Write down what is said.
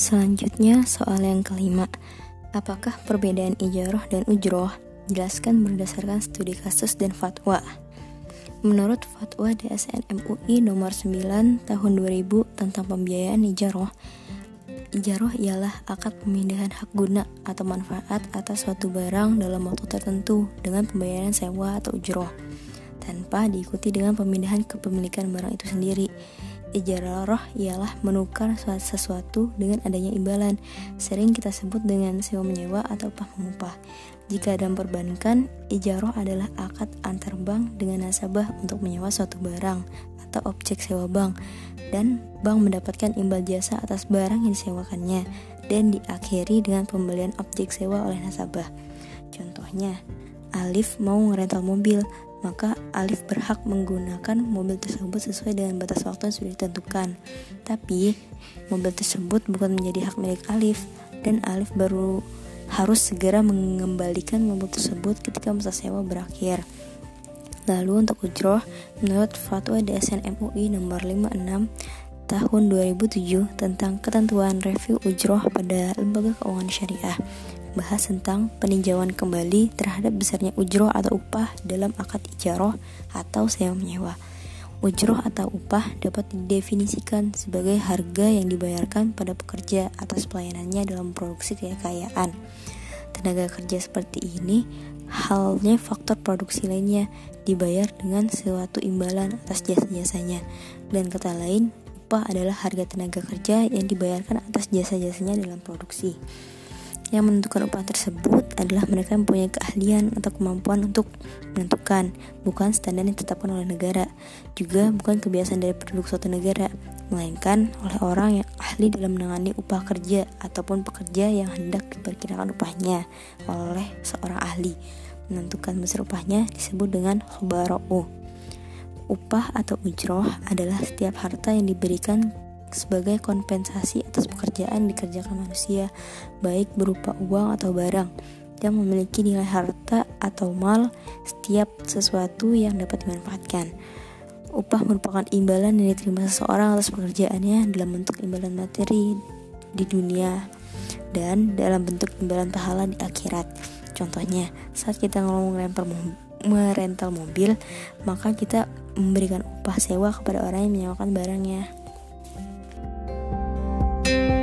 Selanjutnya soal yang kelima. Apakah perbedaan ijaroh dan ujroh? Jelaskan berdasarkan studi kasus dan fatwa. Menurut fatwa DSN MUI nomor 9 tahun 2000 tentang pembiayaan ijaroh Ijaroh ialah akad pemindahan hak guna atau manfaat atas suatu barang dalam waktu tertentu dengan pembayaran sewa atau ujroh tanpa diikuti dengan pemindahan kepemilikan barang itu sendiri roh ialah menukar sesuatu dengan adanya imbalan. Sering kita sebut dengan sewa menyewa atau upah mengupah. Jika dalam perbankan, ijaroh adalah akad antar bank dengan nasabah untuk menyewa suatu barang atau objek sewa bank dan bank mendapatkan imbal jasa atas barang yang disewakannya dan diakhiri dengan pembelian objek sewa oleh nasabah. Contohnya, Alif mau ngerental mobil, maka Alif berhak menggunakan mobil tersebut sesuai dengan batas waktu yang sudah ditentukan. Tapi, mobil tersebut bukan menjadi hak milik Alif, dan Alif baru harus segera mengembalikan mobil tersebut ketika masa sewa berakhir. Lalu untuk ujroh, menurut fatwa DSN MUI nomor 56 tahun 2007 tentang ketentuan review ujroh pada lembaga keuangan syariah bahas tentang peninjauan kembali terhadap besarnya ujroh atau upah dalam akad ijaroh atau sewa menyewa. Ujroh atau upah dapat didefinisikan sebagai harga yang dibayarkan pada pekerja atas pelayanannya dalam produksi kekayaan. Tenaga kerja seperti ini halnya faktor produksi lainnya dibayar dengan suatu imbalan atas jasa-jasanya. Dan kata lain, upah adalah harga tenaga kerja yang dibayarkan atas jasa-jasanya dalam produksi. Yang menentukan upah tersebut adalah mereka yang mempunyai keahlian atau kemampuan untuk menentukan, bukan standar yang ditetapkan oleh negara, juga bukan kebiasaan dari penduduk suatu negara, melainkan oleh orang yang ahli dalam menangani upah kerja ataupun pekerja yang hendak diperkirakan upahnya oleh seorang ahli. Menentukan besar upahnya disebut dengan khobaro'u. Upah atau ujroh adalah setiap harta yang diberikan sebagai kompensasi atas pekerjaan dikerjakan manusia, baik berupa uang atau barang yang memiliki nilai harta atau mal setiap sesuatu yang dapat dimanfaatkan. Upah merupakan imbalan yang diterima seseorang atas pekerjaannya dalam bentuk imbalan materi di dunia dan dalam bentuk imbalan pahala di akhirat. Contohnya, saat kita ngomong merental mobil, maka kita memberikan upah sewa kepada orang yang menyewakan barangnya. Thank you